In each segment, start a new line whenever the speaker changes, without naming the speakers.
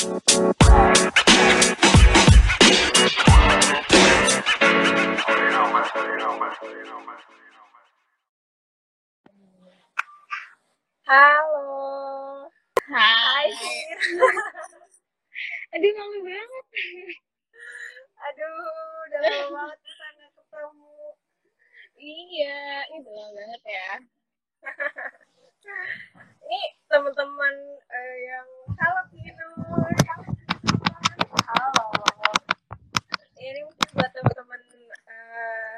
Halo.
Hai. Aduh malu banget.
Aduh, udah lama banget kita nggak ketemu.
Iya, ini udah lama banget ya.
Ini teman-teman eh, yang halo Kino. Halo. Ini mungkin buat teman-teman eh,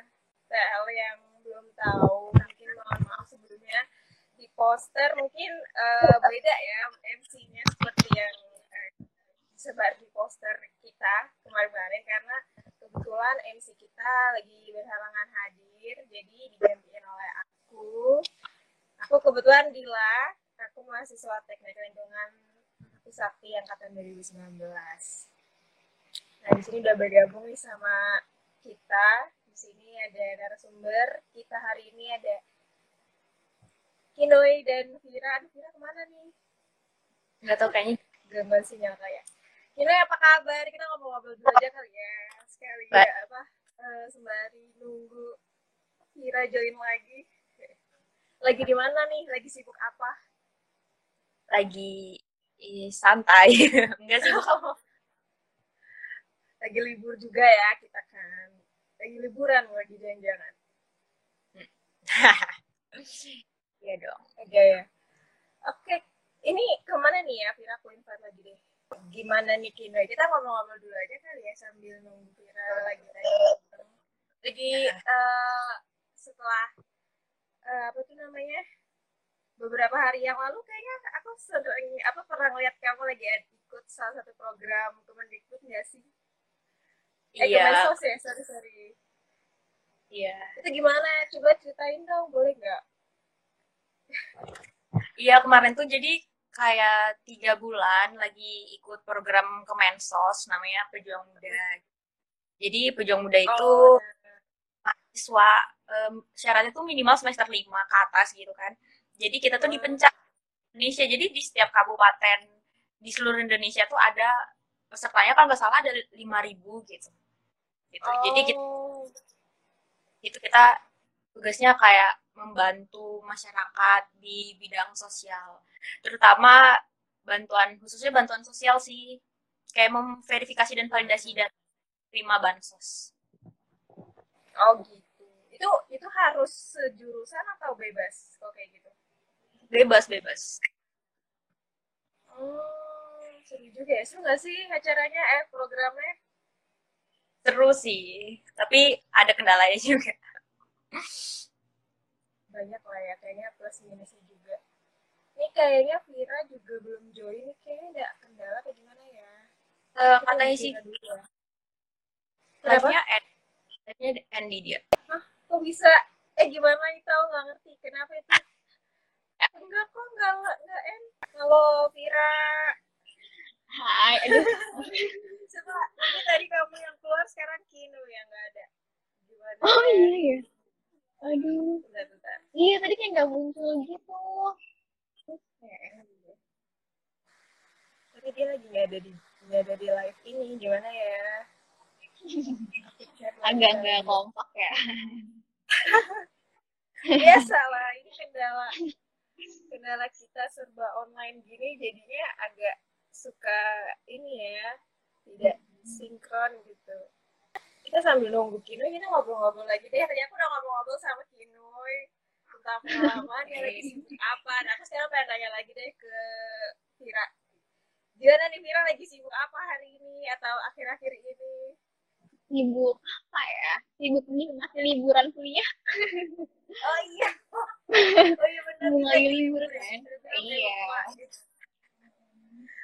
TL yang belum tahu, mungkin mohon maaf sebelumnya di poster mungkin eh, beda ya MC-nya seperti yang eh, disebar di poster kita kemarin-kemarin karena kebetulan MC kita lagi berhalangan hadir jadi digantiin oleh aku aku kebetulan Dila aku mahasiswa teknik lingkungan Sakti angkatan 2019 nah di sini udah bergabung nih sama kita. Di sini ada narasumber. Kita hari ini ada Kinoi dan Vira. Aduh, Vira ke mana nih?
Gak tau kayaknya.
gangguan sinyal kayak Kinoi apa kabar? Kita ngobrol-ngobrol dulu aja kali ya. Sekali ya apa eh, sembari nunggu Vira join lagi lagi di mana nih lagi sibuk apa
Lagi ih, santai. Enggak sih,
lagi libur juga ya kita kan lagi liburan lagi jangan-jangan
Iya dong.
Oke ya. Oke, ini ke mana nih ya? Vira aku invite lagi deh. Gimana nih Kino? Kita ngomong-ngomong dulu aja kali ya sambil nunggu Vira lagi tadi. Lagi eh, setelah eh, apa tuh namanya? Beberapa hari yang lalu kayaknya aku sering apa pernah ngeliat kamu lagi ikut salah satu program Kemendikbud nggak sih? Eh,
Iya,
Kemensos ya, sorry sorry.
iya.
Itu gimana? Coba ceritain dong, boleh nggak?
Iya, kemarin tuh jadi kayak tiga bulan lagi ikut program Kemensos namanya Pejuang Muda. Jadi Pejuang Muda itu
Oh,
mahasiswa em, syaratnya tuh minimal semester 5 ke atas gitu kan. Jadi kita tuh
Hmm.
dipencet Indonesia. Jadi di setiap kabupaten di seluruh Indonesia tuh ada pesertanya kalau nggak salah ada 5.000 gitu. Gitu. Jadi kita,
oh.
itu kita tugasnya kayak membantu masyarakat di bidang sosial. Terutama bantuan khususnya bantuan sosial sih. Kayak memverifikasi dan validasi data terima bansos.
Oh gitu. Itu itu harus sejurusan atau bebas kalau kayak gitu?
Bebas, bebas.
Hmm, seru juga ya. Seru nggak sih acaranya eh programnya?
Seru sih, tapi ada kendalanya juga.
Banyak lah ya kayaknya plus minusnya juga. Ini kayaknya Vira juga belum join nih kayaknya ada kendala atau gimana ya?
Eh,
Kita
katanya sih,
dulu ya. Kenapa?
live-nya end di dia.
Kok bisa? Eh gimana itu nggak ngerti kenapa itu? Enggak kok nggak nggak end. Kalau Vira
Hai, aduh.
Coba, ini tadi kamu yang keluar, sekarang Kino yang nggak ada. Gimana?
Oh iya ya. Aduh.
Bentar, bentar.
Iya, tadi kayak nggak muncul gitu.
Tapi dia lagi nggak ada di nggak ada di live ini, gimana ya?
Agak-agak
kali.
kompak ya.
Biasa lah, ini kendala kendala kita serba online gini, jadinya agak suka ini ya, tidak sinkron gitu. Kita sambil nunggu Kino, kita ngobrol-ngobrol lagi deh. Tadi aku udah ngobrol-ngobrol sama Kino tentang pengalaman dia lagi sibuk apa. Nah, aku sekarang pengen tanya lagi deh ke Vira. Gimana nih Vira lagi sibuk apa hari ini atau akhir-akhir ini?
Sibuk apa ya? Sibuk nih masih liburan kuliah.
Oh iya. Oh iya benar.
Mulai
kita
libur
ya.
kan? Iya.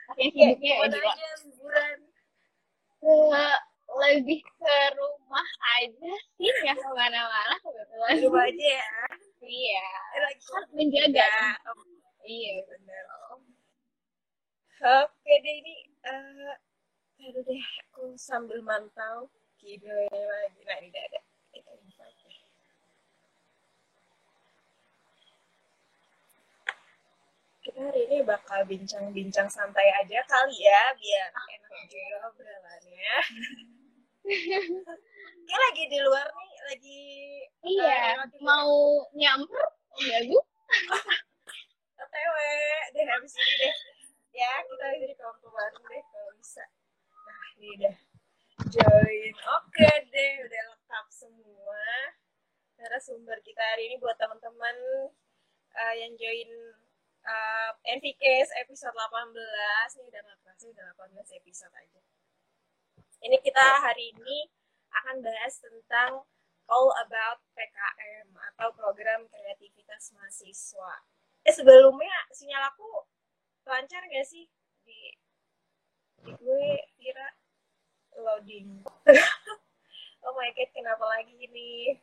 Tapi
Iya,
sibuknya ya juga
liburan?
eh, lebih ke rumah aja sih ya ke mana-mana
kebetulan. Rumah aja ya.
Iya.
Eh,
Harus menjaga.
ya. Oh,
Iya.
bener. Oh. Oke deh ini. eh aduh deh, aku sambil mantau lagi. Nah ada. Kita hari ini bakal bincang-bincang santai aja kali ya, biar enak juga obrolannya. Ini lagi di luar nih, lagi
Iya,
eh,
mau nyamper ya bu?
OTW deh habis ini deh. Ya, kita jadi baru deh kalau bisa. Nah, ini udah join. Oke deh, udah lengkap semua. Narasumber kita hari ini buat teman-teman eh, yang join uh, NVKS episode 18. Ini udah nggak kerasa, udah 18 episode aja. Ini kita hari ini akan bahas tentang all about PKM atau program kreativitas mahasiswa. Eh sebelumnya sinyal aku lancar gak sih di, di gue Vira loading. oh my god, kenapa lagi ini?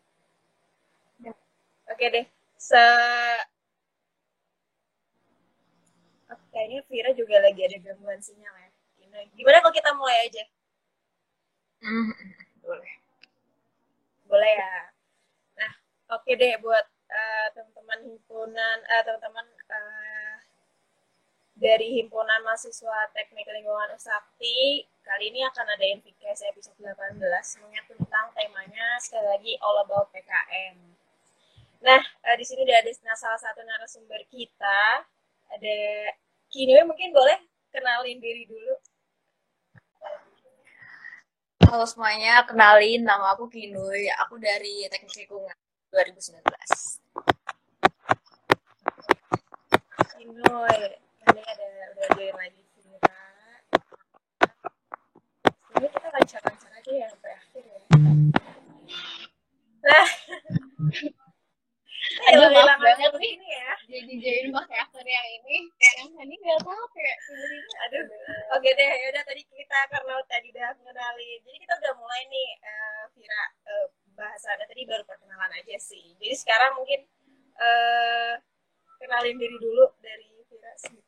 Oke deh, se Oke, kayaknya Vira juga lagi ada gangguan sinyal ya. Gimana- kalau kita mulai aja?
Hmm, boleh.
Boleh ya. Nah, oke deh buat eh, teman-teman himpunan, eh, teman-teman eh, dari himpunan mahasiswa teknik lingkungan Usakti, kali ini akan ada NVKS episode 18 mengingat tentang temanya sekali lagi all about PKM. Nah, eh, di sini udah ada nah, salah satu narasumber kita, ada Kinwe mungkin boleh kenalin diri dulu.
Halo semuanya, kenalin nama aku Kinuy. Aku dari Teknik Lingkungan 2019.
Kinwe, ini ada udah join lagi Vira. Ini kita lancar-lancar aja ya sampai akhir ya. Nah,
Aduh, maaf banget nih.
ini ya.
Jadi join pakai akun yang ini, yang tadi nggak tahu kayak tiba-tiba.
Aduh, oke deh, ya udah tadi kita karena tadi udah ngenalin, jadi kita udah mulai nih eh, Vira eh, bahasannya tadi baru perkenalan aja sih. Jadi sekarang mungkin eh kenalin diri dulu dari Vira sih.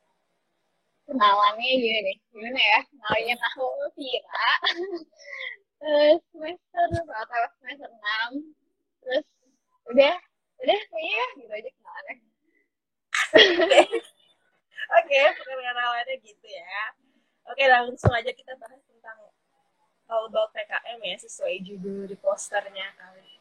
Kenalannya gini nih, gimana ya? Kenalnya aku Vira. Eh, semester berapa? Semester 6. Terus udah, udah kayaknya ya, gitu aja kenalannya.
Oke, perkenalannya gitu ya. Oke, langsung aja kita bahas tentang all about PKM ya, sesuai judul di posternya kali.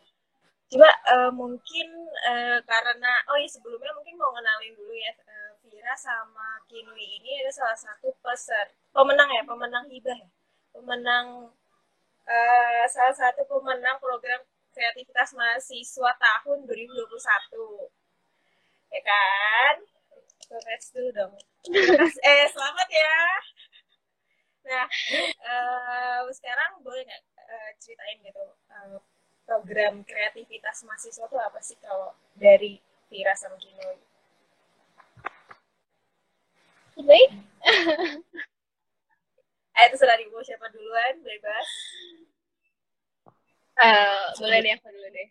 Cuma eh, mungkin eh, karena, oh iya sebelumnya mungkin mau kenalin dulu ya, eh, Vira sama Kinwi ini ada salah satu peser, pemenang ya, pemenang hibah ya. Pemenang, eh, salah satu pemenang program kreativitas mahasiswa tahun 2021. Ya kan? Congrats dulu dong. Eh, selamat ya. Nah, eh, sekarang boleh nggak eh, ceritain gitu eh, program kreativitas mahasiswa itu apa sih kalau dari Vira sama Kino?
Baik,
Eh, itu sudah mau siapa duluan, bebas.
Eh, boleh deh aku dulu deh.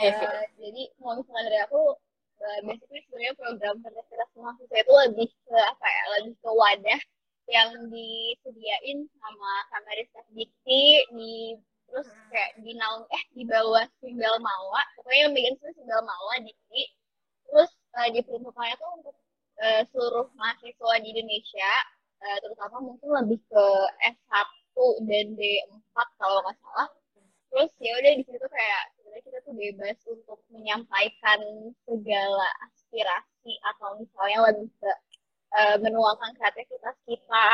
Eh,
Eh, jadi kalau misalnya dari aku, eh, basically sebenarnya program kreativitas mahasiswa itu lebih ke apa ya, lebih ke wadah yang disediain sama Ristek Dikti di terus kayak di naung eh di bawah Simbel Mawa. Pokoknya yang bikin itu Simbel Mawa Dikti. Terus eh, diperuntukkannya tuh untuk eh, seluruh mahasiswa di Indonesia eh, terutama mungkin lebih ke S1 dan D4 kalau nggak salah. Terus ya udah di situ kayak sebenarnya kita tuh bebas untuk menyampaikan segala aspirasi atau misalnya lebih ke eh, menuangkan kreativitas kita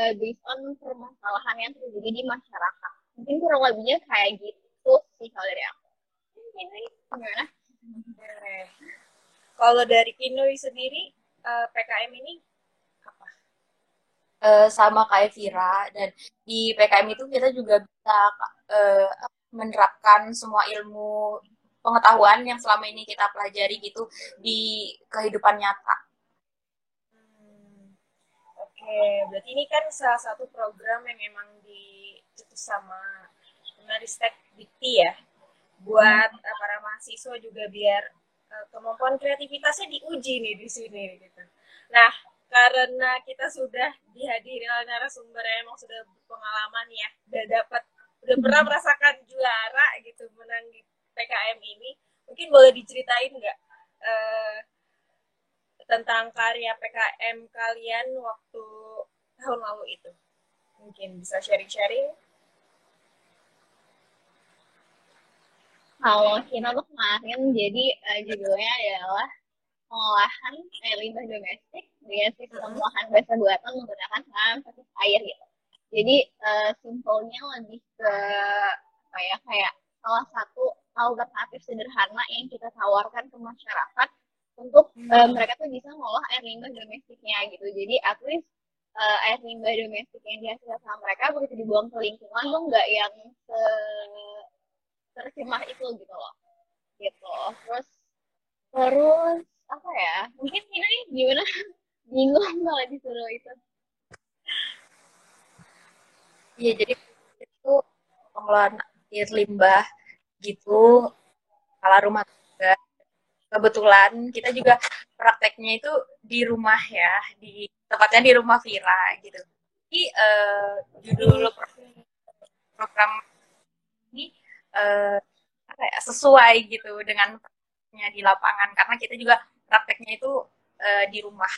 eh, based on permasalahan yang terjadi di masyarakat. Mungkin kurang lebihnya kayak gitu sih kalau dari aku. Ini gimana?
Kalau dari Kino sendiri, eh, PKM ini apa?
eh, sama kayak Vira dan di PKM itu kita juga bisa eh, menerapkan semua ilmu pengetahuan yang selama ini kita pelajari gitu di kehidupan nyata.
Hmm, Oke, berarti ini kan salah satu program yang emang dicetus sama Meristek Dikti ya, buat eh, para mahasiswa juga biar kemampuan kreativitasnya diuji nih di sini gitu. Nah, karena kita sudah dihadiri oleh narasumber yang emang sudah berpengalaman ya, udah dapat, udah pernah merasakan juara gitu menang di PKM ini, mungkin boleh diceritain nggak eh, tentang karya PKM kalian waktu tahun lalu itu. Mungkin bisa sharing-sharing.
Kalau kita tuh kemarin jadi uh, judulnya adalah pengolahan air limbah domestik dengan sistem pengolahan basa buatan menggunakan bahan plastik air gitu. Jadi uh, simpelnya lebih ke apa ya kayak salah satu alternatif sederhana yang kita tawarkan ke masyarakat untuk hmm. uh, mereka tuh bisa ngolah air limbah domestiknya gitu. Jadi at least uh, air limbah domestik yang dihasilkan sama mereka begitu dibuang ke lingkungan tuh nggak yang se tercemar itu gitu loh. Gitu. Terus terus apa ya? Mungkin ini gimana? Bingung kalau disuruh itu.
Iya, jadi itu pengelolaan air limbah gitu kalau rumah tangga kebetulan kita juga prakteknya itu di rumah ya di tepatnya di rumah Vira gitu jadi uh, judul program ini uh, apa ya, sesuai gitu dengan di lapangan. Karena kita juga prakteknya itu uh, di rumah.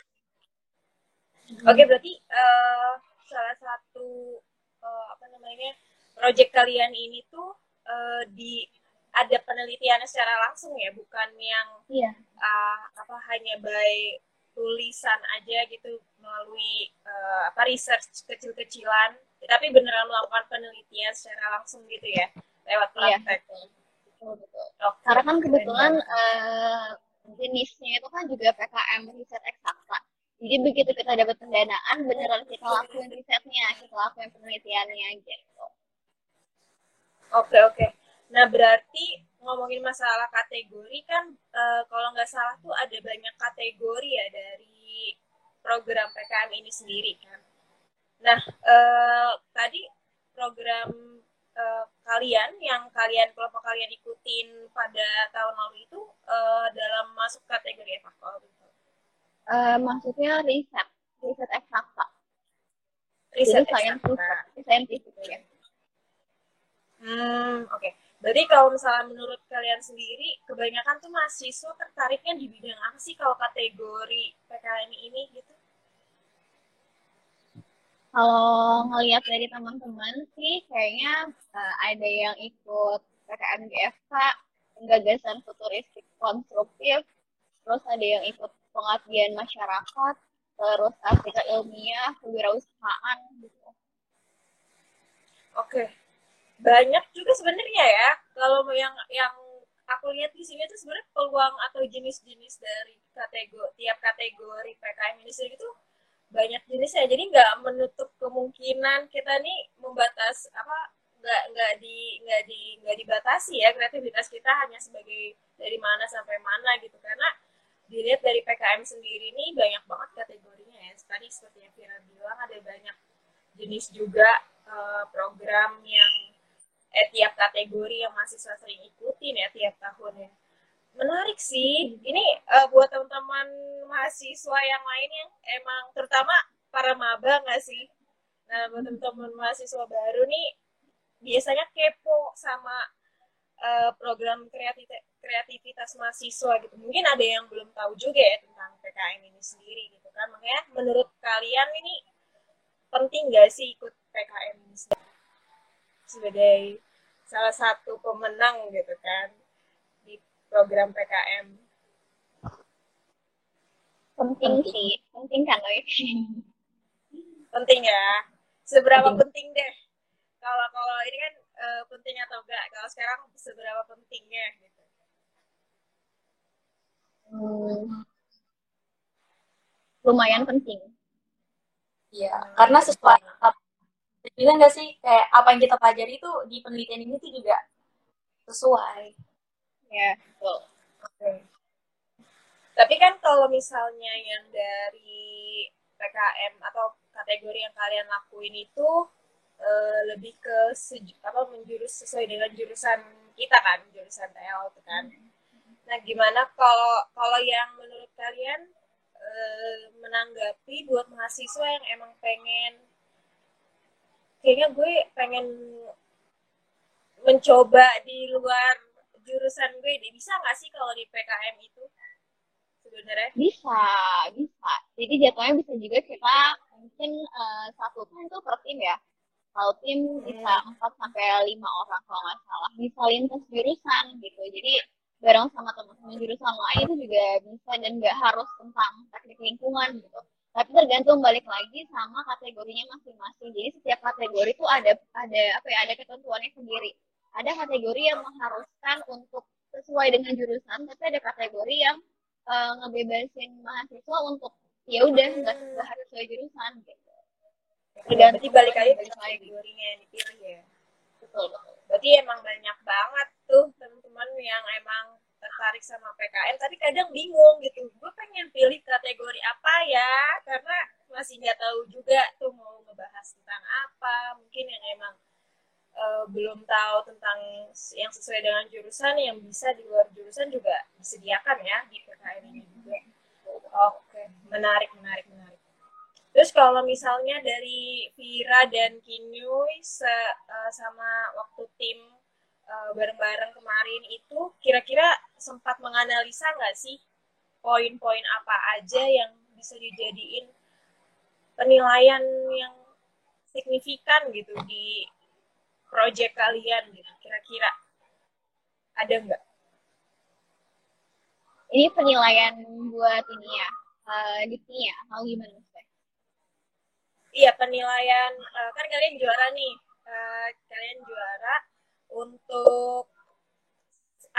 Oke berarti uh, salah satu uh, apa namanya proyek kalian ini tuh uh, di ada penelitiannya secara langsung ya, bukan yang
iya.
uh, apa hanya by tulisan aja gitu melalui uh, apa research kecil-kecilan, tapi beneran melakukan penelitian secara langsung gitu ya lewat iya. praktek. Iya,
betul betul. Okay. Karena kan kebetulan uh, jenisnya itu kan juga PKM riset eksakta. Jadi begitu kita dapat pendanaan, beneran kita lakuin risetnya, kita lakuin penelitiannya gitu.
Oke okay, oke. Okay. Nah berarti ngomongin masalah kategori kan e, kalau nggak salah tuh ada banyak kategori ya dari program PKM ini sendiri kan. Nah e, tadi program e, kalian yang kalian kelompok kalian ikutin pada tahun lalu itu e, dalam masuk kategori apa
gitu? Uh, maksudnya riset, riset eksakta.
Riset eksakta.
Saintifik ya.
Hmm, oke. Okay. Berarti kalau misalnya menurut kalian sendiri, kebanyakan tuh mahasiswa tertariknya di bidang apa sih kalau kategori PKM ini gitu?
Kalau ngelihat dari teman-teman sih, kayaknya uh, ada yang ikut PKM GFK, gagasan futuristik konstruktif, terus ada yang ikut pengabdian masyarakat, terus artikel ilmiah, kewirausahaan gitu.
Oke, banyak juga sebenarnya ya kalau yang yang aku lihat di sini tuh sebenarnya peluang atau jenis-jenis dari kategori tiap kategori PKM ini sendiri itu banyak jenisnya. Jadi nggak menutup kemungkinan kita nih membatas apa nggak nggak di nggak di nggak dibatasi ya kreativitas kita hanya sebagai dari mana sampai mana gitu. Karena dilihat dari PKM sendiri ini banyak banget kategorinya ya. Tadi seperti yang Vira bilang ada banyak jenis juga uh, program yang eh tiap kategori yang mahasiswa sering ikutin ya tiap tahunnya menarik sih. Ini uh, buat teman-teman mahasiswa yang lain yang emang terutama para maba nggak sih? Nah buat teman-teman mahasiswa baru nih biasanya kepo sama uh, program kreativitas, kreativitas mahasiswa gitu. Mungkin ada yang belum tahu juga ya tentang PKM ini sendiri gitu kan. Makanya menurut kalian ini penting nggak sih ikut PKM ini sebagai salah satu pemenang gitu kan program PKM.
Penting sih, penting kan loh
Penting ya. Seberapa penting, penting deh? Kalau kalau ini kan uh, penting atau enggak? Kalau sekarang seberapa pentingnya gitu?
Hmm. Lumayan penting.
Iya, karena sesuatu bisa nggak sih kayak apa yang kita pelajari itu di penelitian ini tuh juga sesuai
ya betul.
Okay. tapi kan kalau misalnya yang dari PKM atau kategori yang kalian lakuin itu uh, lebih ke apa menjurus sesuai dengan jurusan kita kan jurusan TL itu kan. Nah gimana kalau kalau yang menurut kalian uh, menanggapi buat mahasiswa yang emang pengen kayaknya gue pengen mencoba di luar jurusan gue deh bisa nggak sih kalau di PKM itu sebenarnya?
Bisa, bisa. Jadi jatuhnya bisa juga kita mungkin uh, satu tim itu per tim ya. Kalau tim bisa
Hmm.
4 sampai 5 orang kalau nggak salah. Bisa lintas jurusan gitu. Jadi bareng sama teman-teman jurusan lain itu juga bisa dan nggak harus tentang teknik lingkungan gitu. Tapi tergantung balik lagi sama kategorinya masing-masing. Jadi setiap kategori itu ada ada apa ya ada ketentuannya sendiri. Ada kategori yang mengharuskan untuk sesuai dengan jurusan, tapi ada kategori yang uh, ngebebasin mahasiswa untuk ya udah nggak harus sesuai jurusan gitu.
Berarti balik lagi ke kategorinya yang dipilih ya.
Betul betul.
Berarti emang banyak banget tuh teman-teman yang emang tertarik sama PKN, tapi kadang bingung gitu. Gue pengen pilih kategori apa ya, karena masih nggak tahu juga tuh mau ngebahas tentang apa. Mungkin yang emang eh, belum tahu tentang yang sesuai dengan jurusan, yang bisa di luar jurusan juga disediakan ya di PKN ini juga. Oke, menarik, menarik, menarik. Terus kalau misalnya dari Vira dan Kinyuy se- eh, sama waktu tim eh, bareng-bareng kemarin itu kira-kira sempat menganalisa nggak sih poin-poin apa aja yang bisa dijadiin penilaian yang signifikan gitu di proyek kalian gitu kira-kira ada nggak?
Ini penilaian buat ini ya, uh, Dikti ya, mau gimana Mas?
Iya penilaian eh, kan kalian juara nih Eh, kalian juara untuk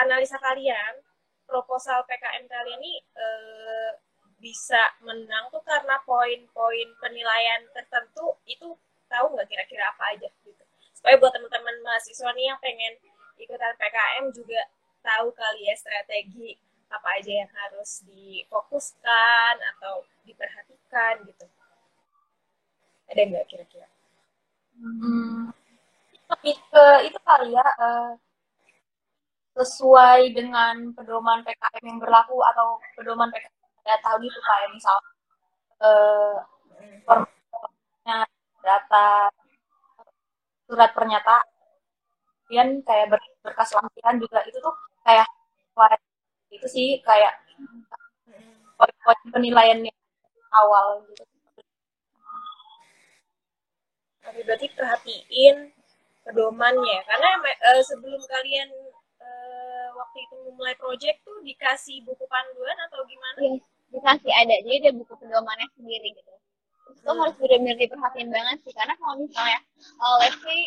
analisa kalian proposal PKM kalian ini eh, bisa menang tuh karena poin-poin penilaian tertentu itu tahu nggak kira-kira apa aja gitu supaya buat teman-teman mahasiswa nih yang pengen ikutan PKM juga tahu kali ya strategi apa aja yang harus difokuskan atau diperhatikan gitu. Ada nggak kira-kira?
Hmm, lebih ke itu kali ya eh, sesuai dengan pedoman PKM yang berlaku atau pedoman PKM pada tahun itu kayak misal eh, formatnya data surat pernyataan kemudian kayak ber- berkas lampiran juga itu tuh kayak itu sih kayak poin-poin penilaian yang awal gitu
Oke, berarti perhatiin pedomannya karena eh, sebelum kalian eh, waktu itu memulai project tuh dikasih buku panduan atau gimana?
Iya, dikasih ada, jadi ada buku pedomannya sendiri gitu. Itu
Hmm.
harus benar-benar diperhatiin banget sih, karena kalau misalnya, uh, let's say,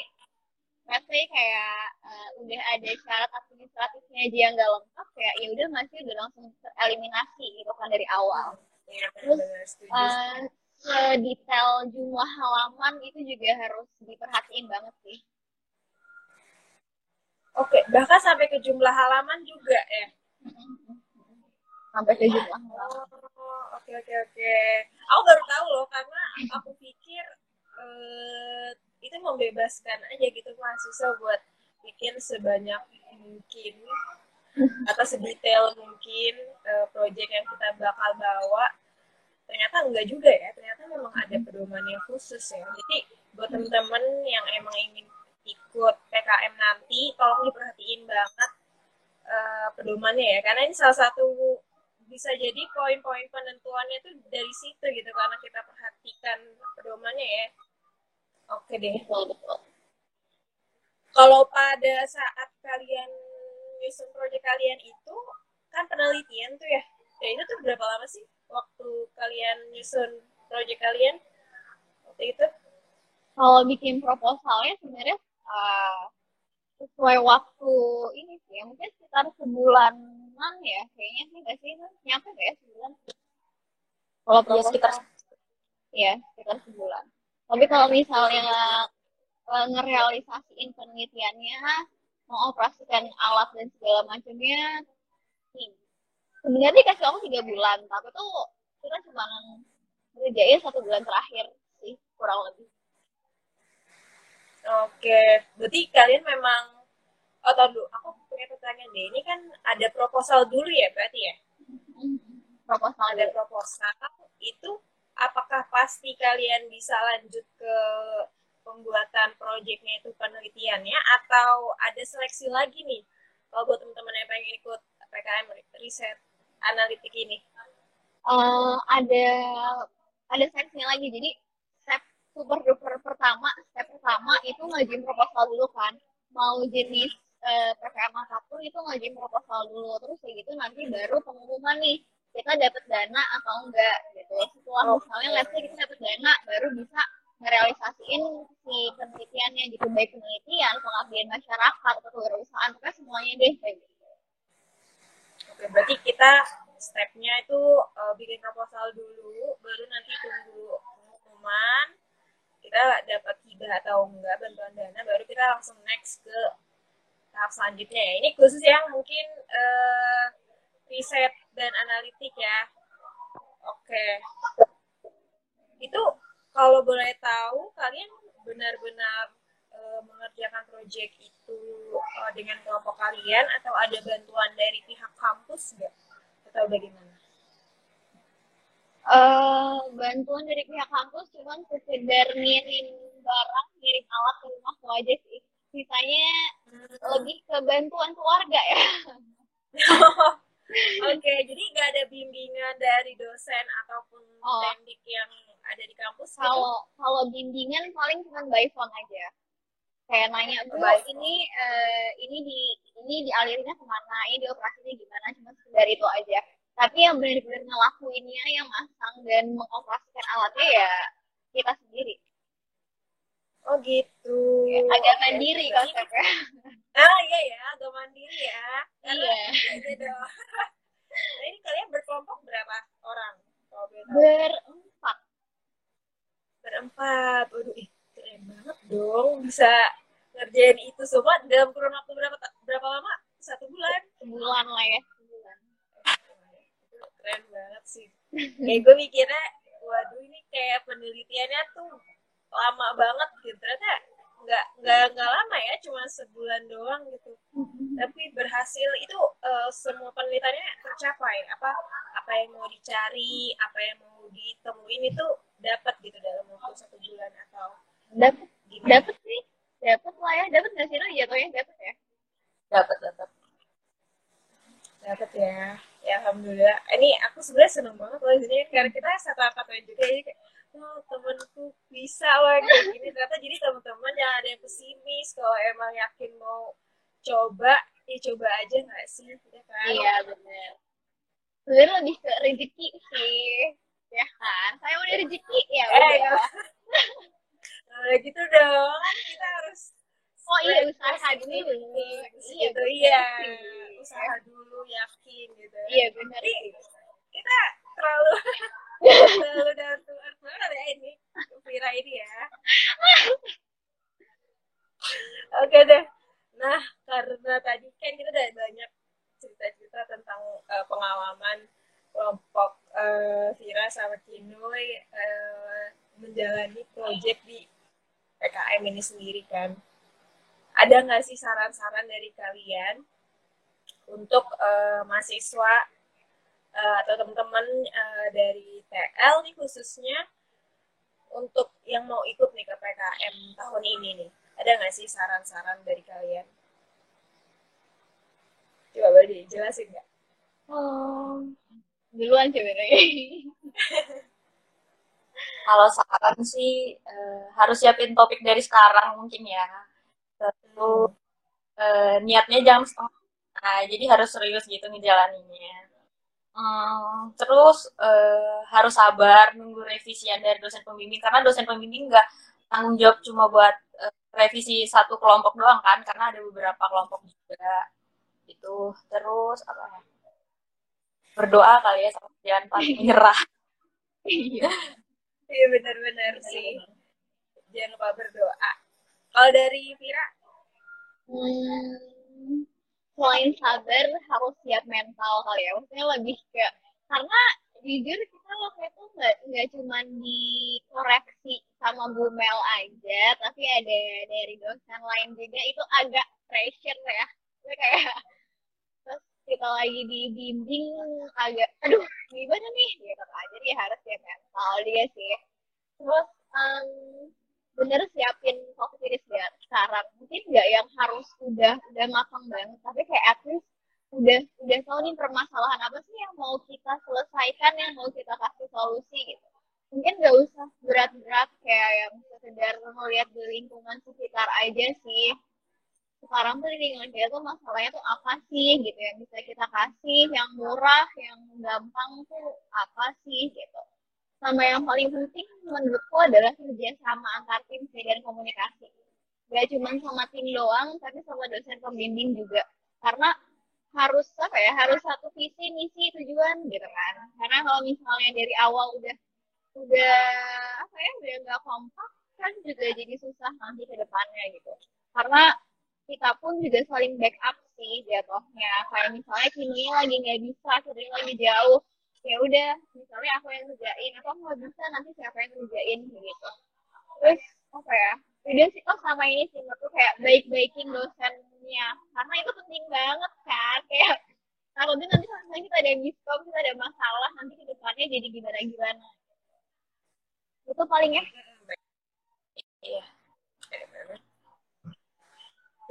say kayak uh, udah ada syarat administratifnya aja yang nggak lengkap, kayak ya udah nggak sih udah langsung tereliminasi gitu kan dari awal.
Iya,
Terus. Uh, sedetail jumlah halaman itu juga harus diperhatiin banget sih.
Oke, bahkan sampai ke jumlah halaman juga ya.
Sampai ke jumlah halaman.
Oh, oke oke oke. Aku baru tahu loh karena aku pikir eh, itu membebaskan aja gitu mahasiswa buat bikin sebanyak mungkin atau sedetail mungkin eh, project yang kita bakal bawa. Ternyata enggak juga ya. Ternyata memang ada pedoman yang khusus ya. Jadi buat teman-teman yang emang ingin ikut PKM nanti, tolong diperhatiin banget eh, pedomannya ya. Karena ini salah satu bisa jadi poin-poin penentuannya tuh dari situ gitu karena kita perhatikan pedomannya ya. Oke deh.
Betul.
Kalau pada saat kalian nyusun proyek kalian itu kan penelitian tuh ya. Ya itu tuh berapa lama sih waktu kalian nyusun proyek kalian waktu itu?
Kalau bikin proposalnya sebenarnya uh, sesuai waktu ini sih, ya, mungkin sekitar sebulanan ya, kayaknya sih nggak sih, nyampe nggak ya sebulan? Kalau
ya sekitar
ya sekitar sebulan. Tapi kalau misalnya ngerealisasiin penelitiannya, mengoperasikan alat dan segala macamnya, sebenarnya dikasih waktu tiga bulan, tapi tuh kita cuma ngerjain satu bulan terakhir sih, kurang lebih.
Oke, berarti kalian memang oh tahu dulu, aku punya pertanyaan deh. Ini kan ada proposal dulu ya berarti ya?
proposal
Ada
dulu.
proposal itu apakah pasti kalian bisa lanjut ke pembuatan proyeknya itu penelitiannya? Atau ada seleksi lagi nih? Kalau buat teman-teman yang pengen ikut PKM riset analitik ini.
Uh, ada ada stepnya lagi. Jadi step super duper pertama step pertama itu ngajuin proposal dulu kan. Mau jenis uh, PPM apa pun itu ngajuin proposal dulu. Terus kayak gitu nanti baru pengumuman nih kita dapat dana atau enggak gitu. Setelah oh. misalnya let's say kita dapat dana baru bisa ngerealisasiin si penelitiannya gitu baik penelitian pengabdian masyarakat atau kewirausahaan pokoknya semuanya deh kayak gitu.
Oke berarti kita stepnya itu uh, bikin proposal dulu baru nanti tunggu pengumuman kita dapat hibah atau enggak bantuan dana baru kita langsung next ke tahap selanjutnya. Ya ini khusus yang mungkin uh, riset dan analitik ya. Oke. Itu kalau boleh tahu kalian benar-benar uh, mengerjakan proyek itu uh, dengan kelompok kalian atau ada bantuan dari pihak kampus nggak? Atau bagaimana?
Uh, bantuan dari pihak kampus cuman sekedar ngirim barang, ngirim alat ke rumahku aja sih. Sisanya hmm. lebih ke bantuan keluarga ya.
Oke, okay, jadi nggak ada bimbingan dari dosen ataupun oh. teknik yang ada di kampus?
Gitu? Kalau gitu? kalau bimbingan paling cuma by phone aja. Kayak nanya, Bu, ini uh, ini di ini dialirinnya ke mana? Ini dioperasinya gimana? Cuma sekedar itu aja. Tapi yang benar-benar ngelakuinnya, yang masang dan mengoperasikan alatnya ya kita sendiri.
Oh gitu.
Ya, agak mandiri konsepnya.
Ah iya ya, agak mandiri ya.
Iya.
Gitu. nah ini kalian berkelompok berapa orang?
Berempat.
Berempat. Waduh, ih, keren banget dong bisa ngerjain itu semua dalam kurun waktu berapa berapa lama? Satu bulan?
Sebulan lah ya. Sebulan.
Keren banget sih. Kayak gue mikirnya, waduh ini kayak penelitiannya tuh lama banget gitu. Ternyata nggak nggak nggak lama ya cuma sebulan doang gitu. Tapi berhasil itu uh, semua penelitiannya tercapai. Apa apa yang mau dicari apa yang mau ditemuin itu dapat gitu dalam waktu satu bulan atau
dapat dapat sih. Dapat lah ya. Dapat nggak sih lo jatuhnya dapat ya
dapat dapat dapat ya. Ya alhamdulillah. Ini aku sebenarnya seneng banget loh. Jadi karena kita satu angkatan juga jadi oh temenku bisa loh kayak gini. Ternyata jadi teman-teman jangan ada yang pesimis. Kalau emang yakin mau coba ya coba aja nggak sih? Ya kan?
Iya benar sebenarnya lebih ke rezeki sih. Ya kan? Saya udah rezeki ya
eh, udah. nah, gitu dong. Kita harus
oh iya usaha dulu.
Iya gitu iya. usaha dulu yakin gitu.
Iya benar
kita terlalu to earth banget ya ini Vira ini ya oke deh. Nah karena tadi kan kita udah banyak cerita-cerita tentang uh, pengalaman kelompok uh, Vira sama Kinoy uh, menjalani proyek di PKM ini sendiri kan. Ada nggak sih saran-saran dari kalian untuk uh, mahasiswa uh, atau teman-teman uh, dari TL nih khususnya untuk yang mau ikut nih ke PKM tahun ini nih. Ada nggak sih saran-saran dari kalian? Coba boleh dijelasin nggak?
Oh duluan sebenarnya
kalau saran sih uh, harus siapin topik dari sekarang mungkin ya. Terus uh, niatnya jangan setengah. Nah, jadi harus serius gitu ngejalaninnya Hmm, terus uh, harus sabar nunggu revisian dari dosen pembimbing karena dosen pembimbing nggak tanggung jawab cuma buat uh, revisi satu kelompok doang kan karena ada beberapa kelompok juga itu terus apa? Ya berdoa kali ya sama jangan pasti menyerah.
Iya. Iya benar-benar sih. Jangan lupa berdoa. Kalau dari Vira?
Hmm, selain sabar harus siap mental kali ya. Maksudnya lebih ke karena jujur kita waktu itu nggak nggak cuma dikoreksi sama Bu Mel aja tapi ada dari dosen lain juga. Itu agak pressure ya. Jadi kayak terus kita lagi dibimbing agak aduh gimana nih? Gitu aja dia harus siap mental dia sih. Terus um, bener siapin coffee biar sekarang. Mungkin nggak yang harus udah udah matang banget tapi kayak at least udah udah tahu nih permasalahan apa sih yang mau kita selesaikan yang mau kita kasih solusi gitu. Mungkin gak usah berat-berat kayak yang sekedar melihat di lingkungan sekitar aja sih. Sekarang tuh lingkungan kita tuh masalahnya tuh apa sih gitu yang bisa kita kasih yang murah yang gampang tuh apa sih gitu sama yang paling penting menurutku adalah kerjasama antar tim dan komunikasi. Gak cuma sama tim doang tapi sama dosen pembimbing juga. Karena harus apa ya harus satu visi misi tujuan gitu kan. Karena kalau misalnya dari awal udah udah apa ya udah nggak kompak kan juga jadi susah nanti ke depannya gitu. Karena kita pun juga saling backup sih jatuhnya. Kayak misalnya kini lagi nggak bisa kini lagi jauh ya udah misalnya aku yang kerjain atau aku nggak bisa nanti siapa yang kerjain gitu. Terus apa ya udah sih oh sama ini sih menurutku kayak baik-baikin dosennya. Karena itu penting banget kan? Kayak takutnya nanti kalau kita ada miskom kita ada masalah nanti ke depannya jadi gimana gimana itu paling ya.
Iya.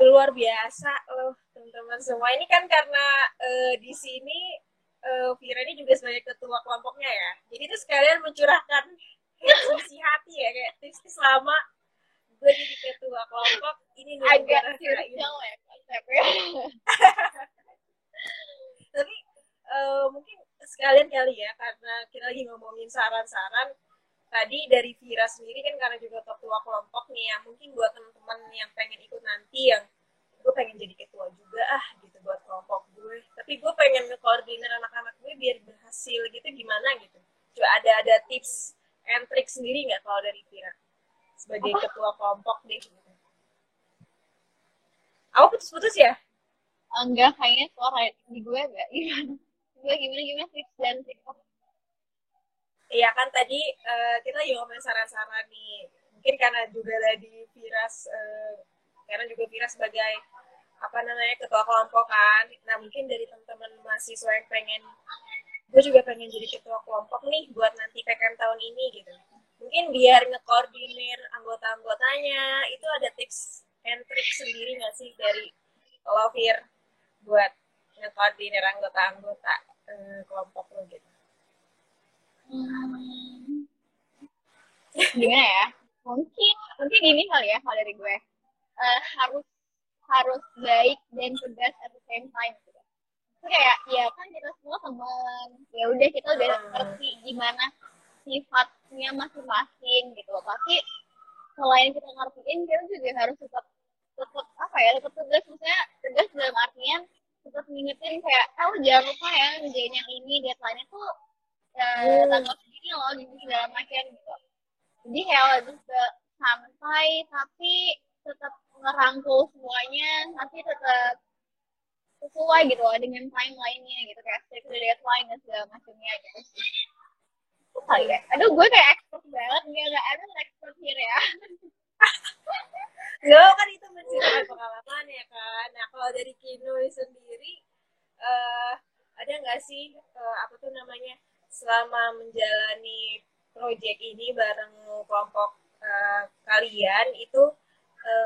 Luar biasa loh teman-teman semua. Ini kan karena uh, di sini uh, Vira ini juga sebagai ketua kelompoknya ya. Jadi itu sekalian mencurahkan isi hati ya kayak tips selama gue jadi ketua kelompok ini nih
agak spiritual ya konsepnya
tapi uh, mungkin sekalian kali ya karena kita lagi ngomongin saran-saran tadi dari Vira sendiri kan karena juga ketua kelompok nih ya mungkin buat teman-teman yang pengen ikut nanti yang gue pengen jadi ketua juga ah buat kelompok gue tapi gue pengen ngekoordinir anak-anak gue biar berhasil gitu gimana gitu coba ada ada tips and trick sendiri nggak kalau dari Vira sebagai Apa? ketua kelompok deh gitu. Apa putus-putus ya?
Enggak, kayaknya suara di gue enggak gimana? Gue gimana gimana tips dan trik
Iya kan tadi uh, kita juga ngomongin saran-saran nih. Mungkin karena juga tadi Viras, uh, karena juga Viras sebagai apa namanya ketua kelompok kan. Nah mungkin dari teman-teman mahasiswa yang pengen, gue juga pengen jadi ketua kelompok nih buat nanti PKM tahun ini gitu mungkin biar ngekoordinir anggota-anggotanya itu ada tips and trick sendiri nggak sih dari Lovir buat ngekoordinir anggota-anggota eh, kelompok lo gitu
hmm. gimana ya mungkin mungkin ini kali ya kalau dari gue uh, harus harus baik dan tegas at the same time gitu. kayak ya kan kita semua teman ya udah kita udah hmm. ngerti gimana sifatnya masing-masing gitu tapi selain kita ngertiin kita juga harus tetap tetap apa ya tetap tegas maksudnya tegas dalam artian tetap ngingetin kayak oh jangan lupa ya ngerjain yang ini deadline-nya tuh eh, hmm. tanggal segini loh gitu segala macam gitu jadi kayak lebih ke santai tapi tetap ngerangkul semuanya tapi tetap sesuai gitu loh dengan timeline-nya gitu kayak strict deadline dan segala macamnya gitu kali ya? Aduh gue kayak expert banget. Nggak nggak ada expert here ya.
Lo kan itu menceritakan pengalaman ya kan. Nah kalau dari Kino sendiri uh, ada nggak sih uh, apa tuh namanya selama menjalani proyek ini bareng kelompok uh, kalian itu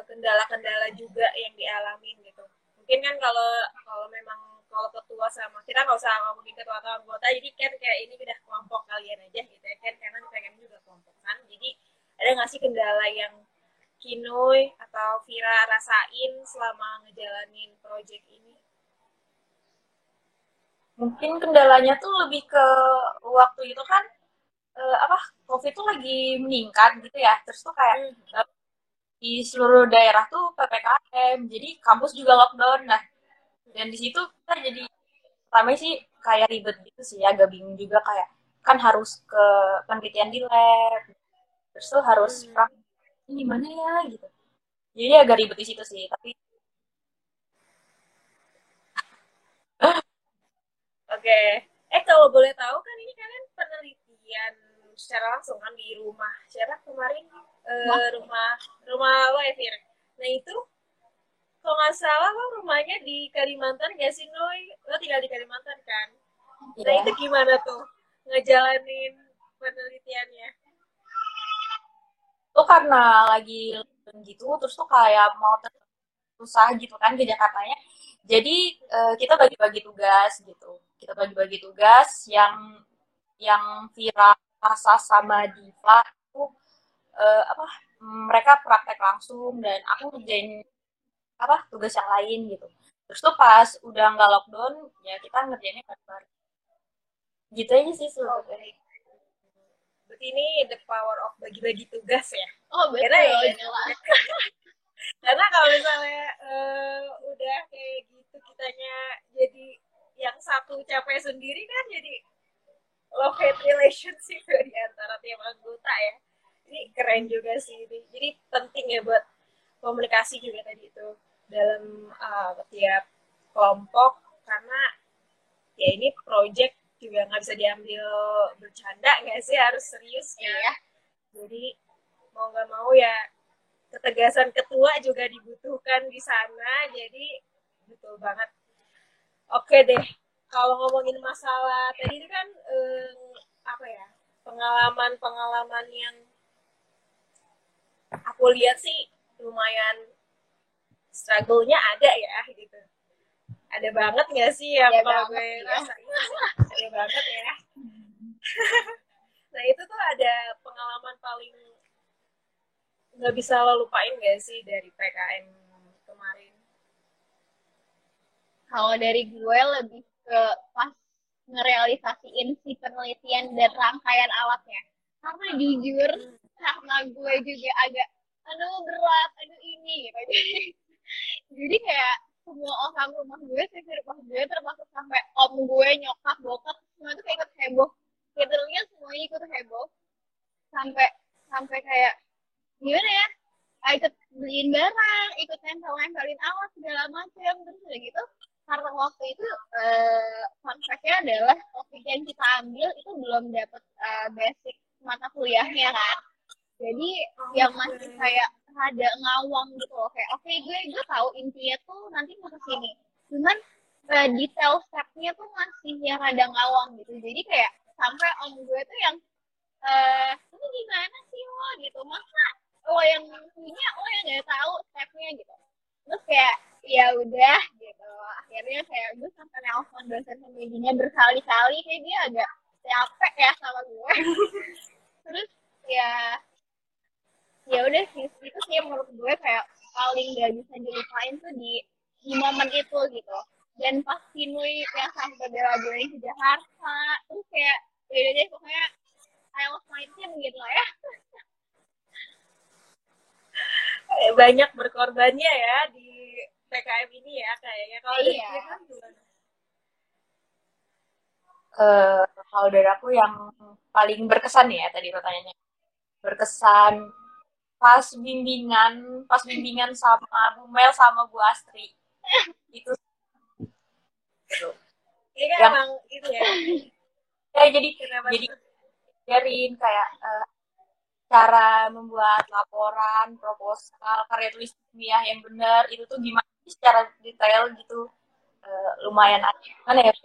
kendala-kendala uh, juga yang dialamin gitu. Mungkin kan kalau kalau memang kalau ketua sama kita nggak usah ngomongin ketua atau anggota jadi kan kayak ini udah kelompok kalian aja gitu ya kan karena pengen juga kelompok kan jadi ada nggak sih kendala yang Kinoy atau Vira rasain selama ngejalanin project ini
mungkin kendalanya tuh lebih ke waktu itu kan uh, apa covid tuh lagi meningkat gitu ya terus tuh kayak hmm. Di seluruh daerah tuh ppkm jadi kampus juga lockdown. Nah dan di situ kita jadi pertama sih kayak ribet gitu sih agak bingung juga kayak kan harus ke penelitian di lab terus tuh harus hmm. ini gimana ya? gitu. Jadi agak ribet di situ sih tapi
Oke, okay. eh kalau boleh tahu kan ini kalian penelitian secara langsung kan di rumah. Siapa kemarin uh, rumah rumah lo ya Fir. Nah itu kalau nggak salah lo rumahnya di Kalimantan gak sih Noy? Lo tinggal di Kalimantan kan? Yeah. Nah iya. itu gimana tuh ngejalanin penelitiannya?
Tuh karena lagi gitu terus tuh kayak mau susah gitu kan ke Jakartanya. jadi uh, kita bagi-bagi tugas gitu kita bagi-bagi tugas yang yang viral Asa sama Diva itu uh, apa mereka praktek langsung dan aku ngerjain apa tugas yang lain gitu. Terus tuh pas udah nggak lockdown ya kita ngerjainnya bareng-bareng. Gitu aja sih sebenarnya.
Berarti ini the power of bagi-bagi tugas ya?
Oh betul.
Karena, ya, karena kalau misalnya uh, udah kayak gitu kitanya jadi yang satu capek sendiri kan jadi love hate relationship di antara tiap anggota ya ini keren juga sih ini jadi penting ya buat komunikasi juga tadi itu dalam uh, tiap kelompok karena ya ini project juga nggak bisa diambil bercanda nggak sih harus serius ya.
Iya.
Jadi mau nggak mau ya ketegasan ketua juga dibutuhkan di sana. Jadi betul banget. Oke deh, kalau ngomongin masalah tadi itu kan eh, apa ya pengalaman-pengalaman yang aku lihat sih lumayan struggle-nya ada ya gitu. Ada banget gak sih yang kalau gue ya. rasain? Ada banget ya. Nah itu tuh ada pengalaman paling nggak bisa lo lupain gak sih dari PKM kemarin?
Kalau dari gue lebih ke pas ngerealisasiin si penelitian dan rangkaian alatnya. Karena jujur hmm. Karena gue juga agak aduh berat aduh ini gitu. Jadi kayak semua orang rumah gue sih rumah gue termasuk sampai om gue nyokap bokap semua itu kayak ikut heboh. Literalnya semuanya ikut heboh. Sampai sampai kayak gimana ya? Ah, ikut beliin barang ikut nempel nempelin alat segala macam terus udah gitu karena waktu itu fun fact-nya adalah topik yang kita ambil itu belum dapat uh, basic mata kuliahnya kan jadi yang masih kayak rada ngawang gitu loh. Kayak oke okay, gue gue tahu intinya tuh nanti mau ke sini. Cuman uh, detail stepnya tuh masih yang rada ngawang gitu. Jadi kayak sampai om gue tuh yang eh ini gimana sih lo gitu. Masa lo yang punya lo yang nggak tahu stepnya? gitu. Terus kayak ya udah gitu. Akhirnya kayak gue sampai nelfon dosen pembimbingnya berkali-kali. Kayak dia agak capek ya sama gue. Terus ya ya udah sih itu sih menurut gue kayak paling gak bisa dilupain tuh di di momen itu gitu dan pas Kinui yang sampai bela belain ke Jakarta terus kayak beda deh pokoknya I love my team gitu lah ya
eh, banyak berkorbannya ya di PKM ini ya kayaknya kalau
iya. dari kan
gimana? Uh, kalau dari aku yang paling berkesan ya tadi pertanyaannya berkesan pas bimbingan pas bimbingan sama Bu Mel sama Bu Astri. Itu.
Ini kan yang, emang itu ya.
Ya jadi Kenapa jadi ngajarin kayak uh, cara membuat laporan proposal karya tulis ilmiah yang benar itu tuh gimana secara detail gitu? Uh, lumayan mana ya?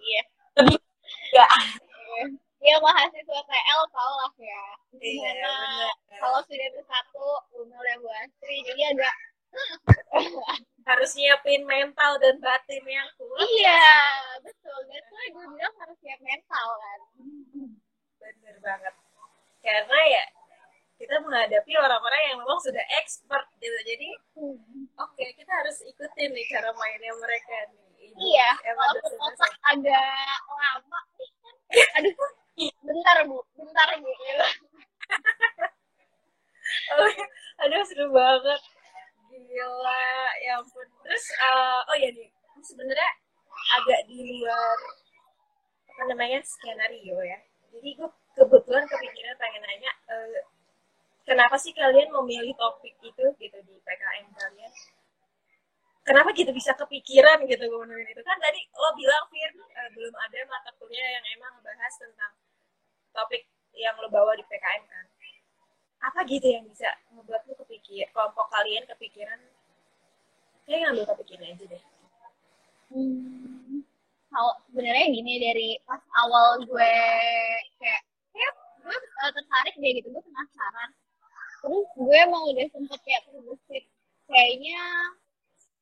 Iya.
Lebih ya
ya mahasiswa TL tau lah ya.
Iya,
kalau sudah bersatu Umel dan Bu Astri jadi agak
harus nyiapin mental dan batin yang kuat.
Iya betul. That's why gue bilang harus siap mental kan.
Bener banget. Karena ya kita menghadapi orang-orang yang memang sudah expert gitu. Jadi hmm. oke okay, kita harus ikutin nih cara mainnya mereka nih.
Iya kalau otak agak lama nih kan. Aduh bentar bu. Bentar bu.
Aduh seru banget. Gila ya ampun. Terus uh, oh ya nih. Sebenarnya agak di luar apa namanya skenario ya. Jadi gue kebetulan kepikiran pengen nanya uh, kenapa sih kalian memilih topik itu gitu di PKM kalian? Kenapa gitu bisa kepikiran gitu ngomongin itu? Kan tadi lo bilang Fir uh, belum ada mata kuliah yang emang bahas tentang topik yang lo bawa di PKM kan. Apa gitu yang bisa membuat lo kepikir kelompok kalian kepikiran? Kayak ngambil topik ini aja deh.
Hmm, kalau sebenarnya gini dari pas awal gue kayak kayak gue uh, tertarik deh gitu gue penasaran. Terus gue emang udah sempet kayak terbesit kayaknya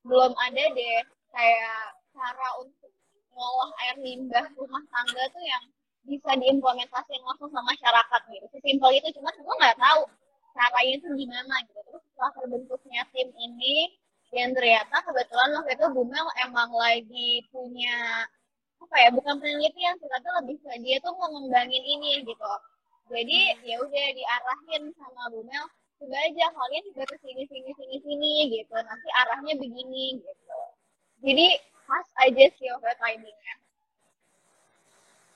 belum ada deh kayak cara untuk ngolah air limbah rumah tangga tuh yang bisa diimplementasikan langsung sama masyarakat gitu. Sesimpel itu cuma gue nggak tahu caranya itu gimana gitu. Terus setelah terbentuknya tim ini dan ternyata kebetulan waktu itu Bumel emang lagi punya apa ya bukan penelitian sih tapi lebih ke dia tuh mau ngembangin ini gitu jadi ya udah diarahin sama Bumel coba aja kalian juga ke sini sini sini sini gitu nanti arahnya begini gitu jadi pas aja sih over timingnya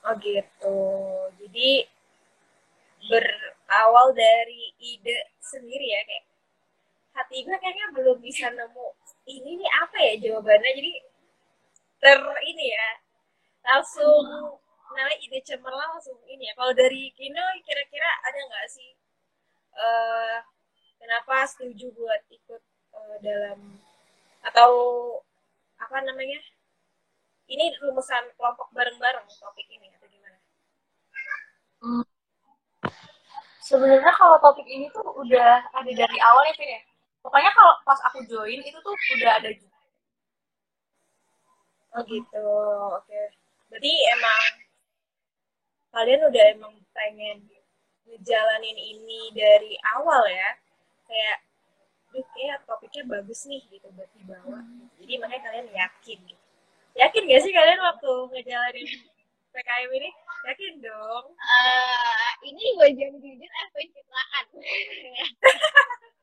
Oh gitu. Jadi berawal dari ide sendiri ya kayak hati gue kayaknya belum bisa nemu ini nih apa ya jawabannya jadi ter ini ya langsung namanya ide cemerlang langsung ini ya kalau dari Kino kira-kira ada nggak sih uh, kenapa setuju buat ikut uh, dalam atau apa namanya ini rumusan kelompok bareng-bareng topik ini?
Sebenarnya kalau topik ini tuh udah ada dari awal ya, Vin ya. Pokoknya kalau pas aku join itu tuh udah ada juga.
Oh gitu, oke. Okay. Berarti emang kalian udah emang pengen ngejalanin ini dari awal ya? Kayak, duh kayak topiknya bagus nih gitu buat dibawa. Jadi makanya kalian yakin gitu Yakin gak sih kalian waktu ngejalanin PKM ini? Yakin dong.
Uh, ini gue jadi jujur eh pencitraan.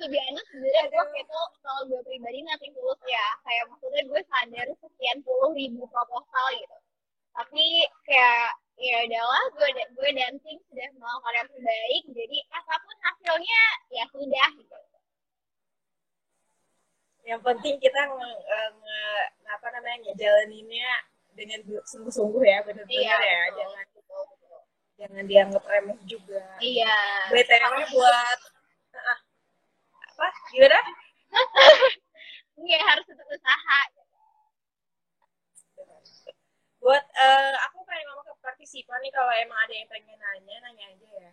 lebih enak sebenarnya gue itu kalau gue pribadi nanti tulus ya kayak maksudnya gue sadar sekian puluh ribu proposal gitu tapi kayak ya udahlah gue gue dancing sudah melakukan yang terbaik jadi apa pun hasilnya ya sudah gitu
yang penting kita nge, nge apa namanya ngejalaninnya dengan sungguh-sungguh ya benar-benar iya, ya betul. jangan jangan dianggap remeh juga.
Iya.
Btw buat uh, apa? Gimana?
Iya harus tetap usaha.
Buat uh, aku pengen ngomong ke partisipan nih kalau emang ada yang pengen nanya nanya aja ya.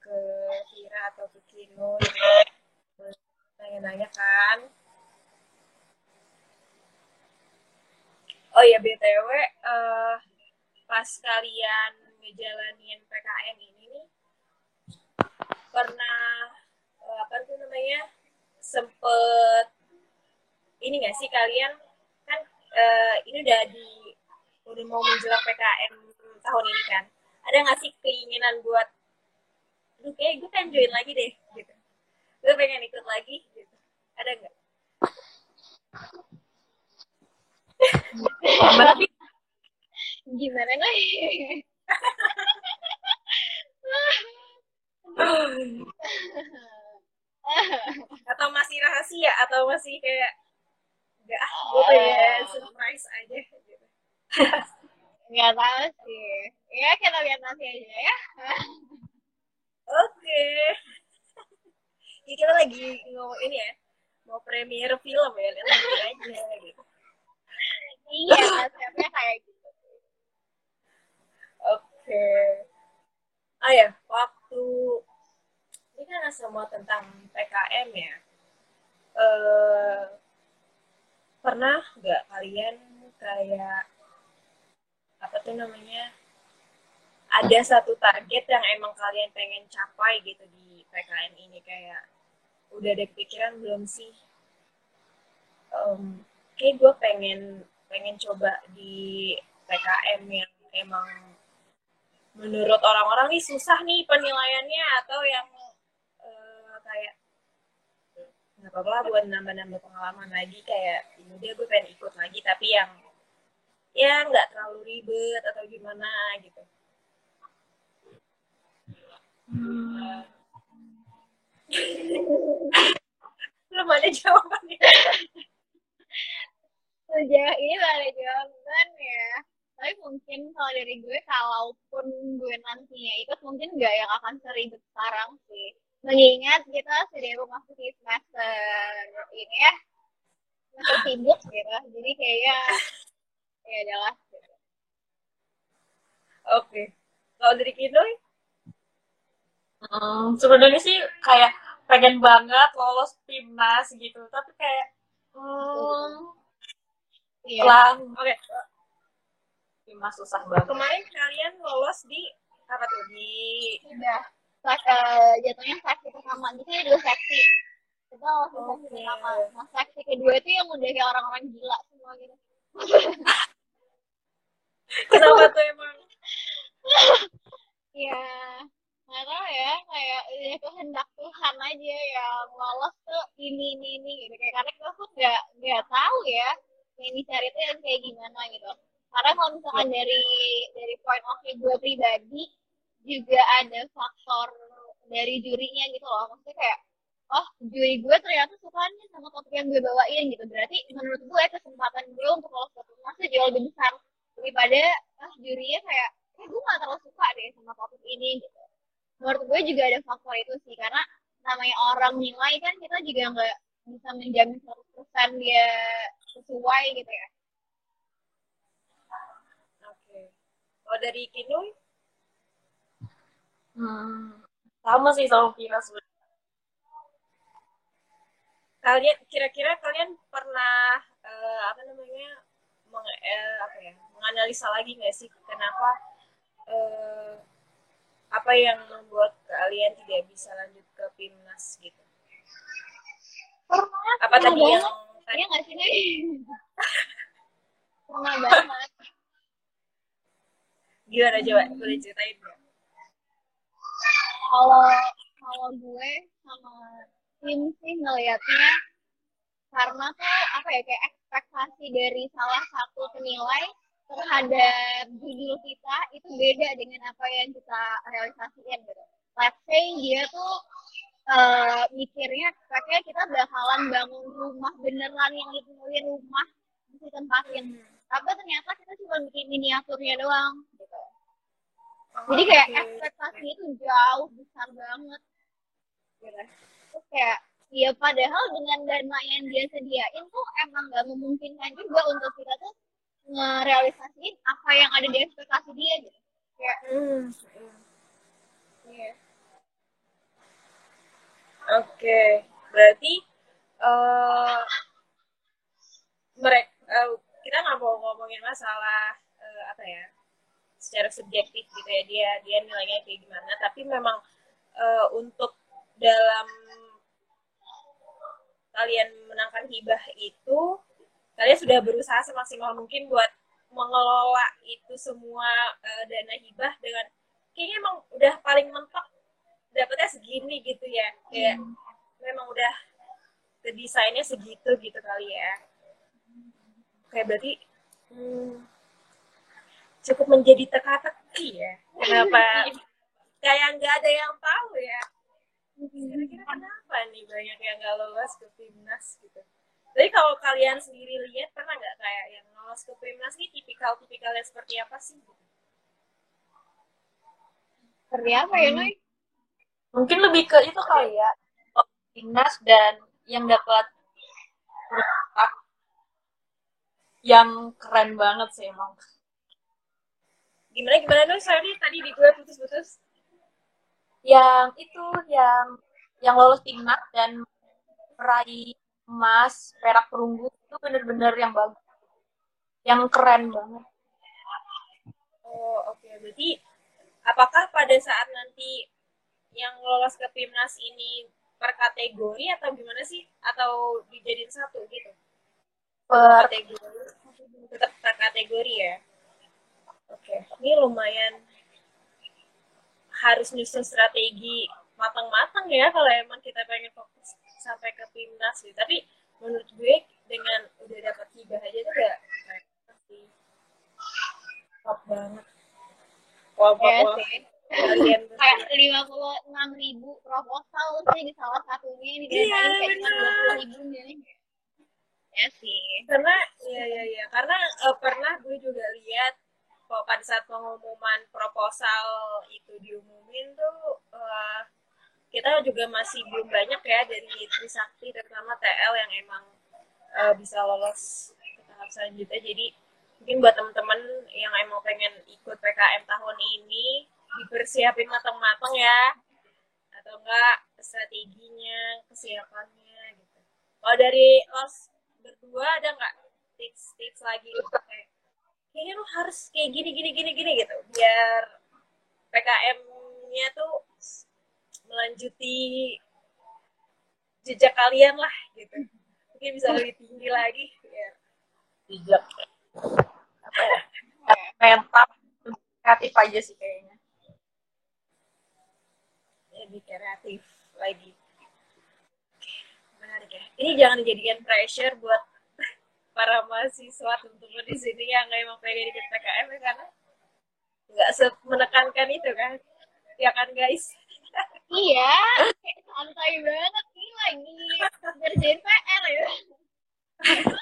Ke Kira atau ke Kino nanya-nanya kan oh ya btw uh, pas kalian ngejalanin PKM ini nih pernah uh, apa tuh namanya sempet ini gak sih kalian? Kan uh, ini udah di udah mau menjelang PKM tahun ini kan. Ada nggak sih keinginan buat aduh kayak gue pengen join lagi deh gitu. Gue pengen ikut lagi gitu. Ada nggak
berarti gimana nih?
Atau masih rahasia? Atau masih kayak enggak ah gue ya surprise aja. Gitu
nggak tahu sih. Ya kita lihat nanti aja ya.
Oke. Okay. ya, kita lagi ngomong ini ya. Mau premiere film ya lihat aja gitu
iya konsepnya kayak gitu.
Oke. Okay. ah ya waktu ini kan semua tentang PKM ya. Uh, pernah nggak kalian kayak apa tuh namanya ada satu target yang emang kalian pengen capai gitu di PKM ini? Kayak udah ada kepikiran belum sih? Um, kayak gue pengen pengen coba di PKM yang emang menurut orang-orang nih susah nih penilaiannya atau yang uh, kayak nggak apa-apa buat nambah-nambah pengalaman lagi kayak ini dia gue pengen ikut lagi tapi yang ya nggak terlalu ribet atau gimana gitu. Hmm. Belum ada jawabannya
sejauh ini gak ada jawaban ya tapi mungkin kalau dari gue kalaupun gue nantinya ikut mungkin gak yang akan seribet sekarang sih. Mengingat kita sudah memasuki semester ini ya semester sibuk gitu. Jadi kayaknya ya adalah gitu.
oke. Kalau dari Kidoy
hmm, sebenarnya sih kayak pengen banget lolos timnas gitu tapi kayak hmm,
Iya.
pelan.
Oke,
timnas susah banget
kemarin kalian lolos di apa tuh di
Udah. Sa- eh, jatuhnya seksi pertama gitu ya dua seksi. Kita langsung seksi
Oke.
pertama. Nah seksi kedua itu yang udah kayak orang-orang gila semua gitu.
kenapa tuh emang?
Iya. Nggak tahu ya, kayak ya kehendak Tuhan aja yang lolos tuh ini ini ini gitu. Kayak karena kita tuh nggak nggak tahu ya yang dicari itu yang kayak gimana gitu. Karena kalau misalkan dari dari point of view gue pribadi juga ada faktor dari jurinya gitu loh. Maksudnya kayak oh juri gue ternyata sukanya sama topik yang gue bawain gitu. Berarti menurut gue kesempatan gue untuk lolos ke tuh jauh lebih besar daripada ah jurinya kayak eh gue gak terlalu suka deh sama topik ini gitu menurut gue juga ada faktor itu sih karena namanya orang nilai kan kita juga nggak bisa menjamin 100% dia sesuai gitu ya
Oke. Kalau dari Kinui,
hmm, sama sih sama sebenarnya.
Kalian kira-kira kalian pernah eh, apa namanya meng, eh, apa ya menganalisa lagi nggak sih kenapa eh, apa yang membuat kalian tidak bisa lanjut ke timnas gitu?
pernah
Apa
pernah
tadi
banget
yang tadi
iya nggak sih pernah banget
gimana coba boleh ceritain nggak?
kalau kalau gue sama tim sih ngelihatnya karena tuh apa ya kayak ekspektasi dari salah satu penilai terhadap judul kita itu beda dengan apa yang kita realisasiin gitu. Let's say dia tuh eh, mikirnya kayaknya kita bakalan bangun rumah beneran yang ditemuin rumah di tempatin. Tapi ternyata kita cuma bikin miniaturnya doang gitu. Jadi kayak
Oke.
ekspektasinya itu jauh besar banget. Gitu. Terus kayak ya padahal dengan dana yang dia sediain tuh emang gak memungkinkan juga untuk kita tuh ngerealisasiin apa yang ada di ekspektasi dia gitu. Kayak
Hmm,
iya.
Oke, berarti eh mereka ngomongin masalah eh, apa ya secara subjektif gitu ya dia dia nilainya kayak gimana, tapi memang eh, untuk dalam kalian menangkan hibah itu kalian sudah berusaha semaksimal mungkin buat mengelola itu semua eh, dana hibah dengan kayaknya emang udah paling mentok dapetnya segini gitu ya. Kayak memang udah desainnya segitu gitu kali ya. Kayak berarti hmm, cukup menjadi teka-teki ya. Kenapa? Kayak nggak ada yang tahu ya. Kira-kira kenapa nih banyak yang nggak lolos ke timnas gitu? Jadi kalau kalian sendiri lihat pernah nggak kayak yang lolos ke timnas nih tipikal tipikalnya seperti apa sih?
Seperti apa ya, Noy?
mungkin lebih ke itu kali ya. Oh, timnas dan yang dapat peringkat yang keren banget sih emang
gimana gimana dong sorry tadi di gue putus-putus
yang itu yang yang lolos timnas dan meraih emas perak perunggu itu bener-bener yang bagus yang keren banget
Oh, oke. Berarti apakah pada saat nanti yang lolos ke timnas ini per kategori atau gimana sih? Atau dijadiin satu gitu?
Per
Kategori. Tetap per kategori ya? Oke. Ini lumayan harus nyusun strategi matang-matang ya kalau emang kita pengen fokus sampai ke timnas gitu. Tapi menurut gue dengan udah dapat hibah aja tuh sih. top banget. Wah,
Ya sih. Kayak lima puluh enam ribu proposal sih di salah satunya ini
Iya,
kayak cuma dua puluh ribu nih. Ya sih.
karena ya ya ya karena eh, pernah gue juga lihat pada saat pengumuman proposal itu diumumin tuh eh, kita juga masih belum banyak ya dari Trisakti terutama TL yang emang eh, bisa lolos ke tahap selanjutnya. Jadi mungkin buat teman-teman yang emang pengen ikut PKM tahun ini dipersiapin matang-matang ya. Atau enggak strateginya kesiapannya gitu. Kalau dari los berdua ada nggak tips-tips lagi kayak kayaknya lu harus kayak gini gini gini gini gitu biar PKM-nya tuh melanjuti jejak kalian lah gitu mungkin bisa lebih tinggi lagi ya
ya? Mental kreatif aja sih kayaknya.
lebih kreatif lagi ini jangan dijadikan pressure buat para mahasiswa teman-teman di sini yang emang pengen ikut PKM ya, karena nggak menekankan itu kan ya kan guys
Iya, santai banget nih lagi ngerjain PR ya.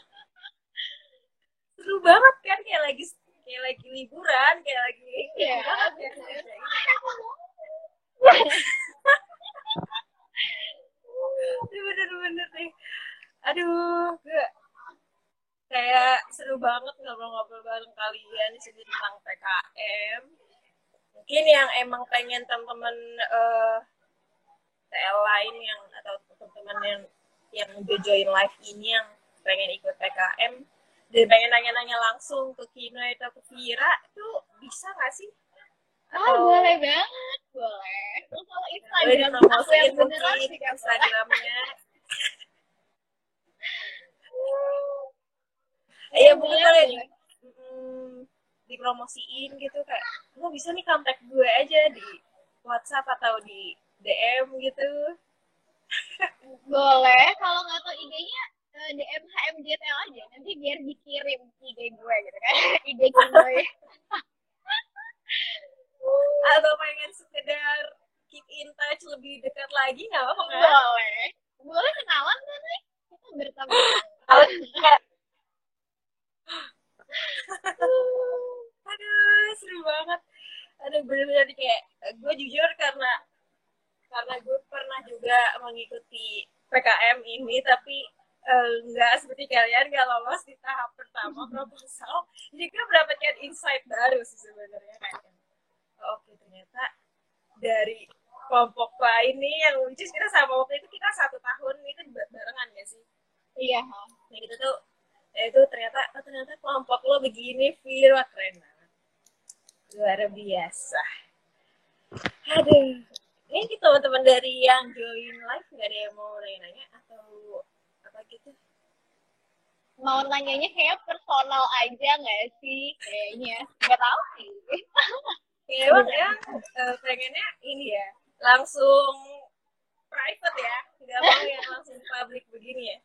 seru banget kan kayak lagi kayak lagi liburan kayak lagi
Iya.
banget ya. Bener-bener deh aduh gue kayak seru banget ngobrol-ngobrol bareng kalian di sini tentang PKM mungkin yang emang pengen teman-teman eh TL lain yang atau teman-teman yang yang udah join live ini yang pengen ikut PKM dan pengen nanya-nanya langsung ke Kino atau ke Vira itu bisa nggak sih?
Ah, boleh banget, boleh. Kalau Instagram aku yang beneran boleh.
Instagramnya. Iya mungkin
boleh,
boleh di, mm, dipromosiin gitu kayak lo bisa nih kontak gue aja di WhatsApp atau di DM gitu.
Boleh, kalau nggak tahu IG-nya eh, DM HMJTL aja. Nanti biar dikirim IG gue gitu kan. IG gue.
Atau pengen sekedar keep in touch lebih dekat lagi nggak apa-apa kan?
Boleh. Boleh kenalan kan, nih? Kita berteman.
Kayak
Aduh, seru banget. Aduh, bener-bener kayak gue jujur karena karena gue pernah juga mengikuti PKM ini, tapi eh, nggak seperti kalian nggak lolos di tahap pertama proposal. Jadi gue mendapatkan insight baru sih sebenarnya kayak, oh, oke ternyata dari kelompok lain nih yang which is kita sama waktu itu kita satu tahun itu barengan ya sih
Iya.
nah gitu tuh ya itu ternyata oh, ternyata kelompok lo begini Fir wah keren banget luar biasa aduh ini teman-teman dari yang join live nggak ada yang mau nanya-nanya atau apa gitu
Mau nanyanya kayak personal aja nggak sih? Kayaknya. Nggak tahu sih.
ya emang ya eh, pengennya ini ya langsung private ya nggak mau yang langsung public begini ya.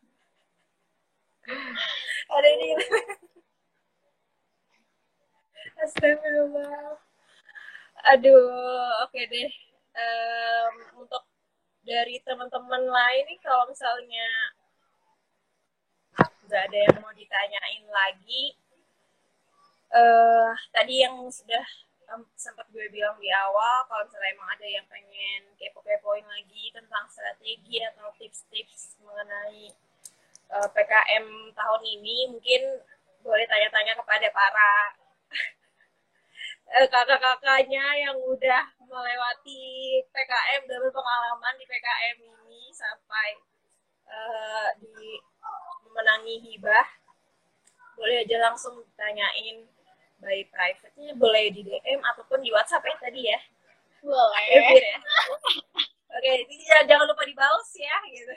Ada ini Astagfirullah. Aduh oke deh. Em, untuk dari teman-teman lain nih kalau misalnya nggak ada yang mau ditanyain lagi eh tadi yang sudah em, sempat gue bilang di awal kalau misalnya emang ada yang pengen kepo-kepoin lagi tentang strategi atau tips-tips mengenai eh, PKM tahun ini mungkin boleh tanya-tanya kepada para eh, kakak-kakaknya yang udah melewati PKM dan berpengalaman di PKM ini sampai eh, di memenangi hibah. Boleh aja langsung tanyain by private-nya boleh di DM ataupun di WhatsApp ya tadi ya.
Boleh.
Ya. Oke, ini jangan, jangan lupa dibalas ya gitu.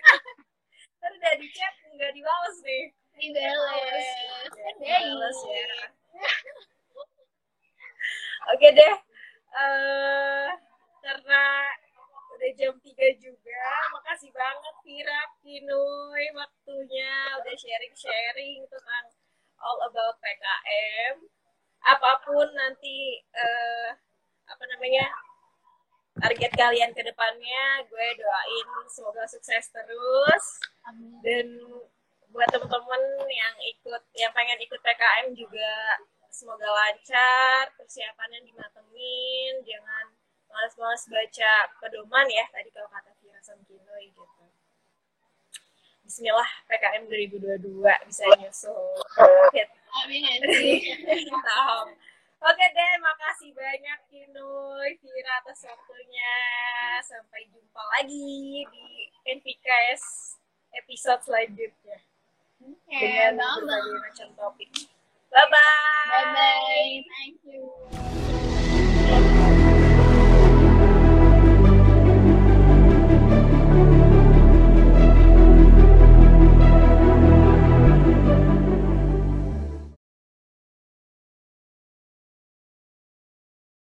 Ntar udah di chat nggak dibalas nih. Dibalas
baik.
ya. Oke deh. eh karena udah jam 3 juga, makasih banget Vira, Kinoy waktunya udah sharing-sharing tentang all about PKM. Apa pun nanti eh apa namanya target kalian ke depannya, gue doain semoga sukses terus
Amin.
dan buat teman-teman yang ikut yang pengen ikut PKM juga semoga lancar persiapannya dimatengin jangan malas-malas baca pedoman ya tadi kalau kata Vira Samkinoy gitu Bismillah PKM 2022 bisa nyusul Hit.
Amin ya sih.
Oke deh, makasih banyak Kinui, Vira atas waktunya. Sampai jumpa lagi di NPKS episode selanjutnya
Oke,
dengan
bye-bye.
berbagai macam topik. Bye bye.
Bye-bye. Thank you.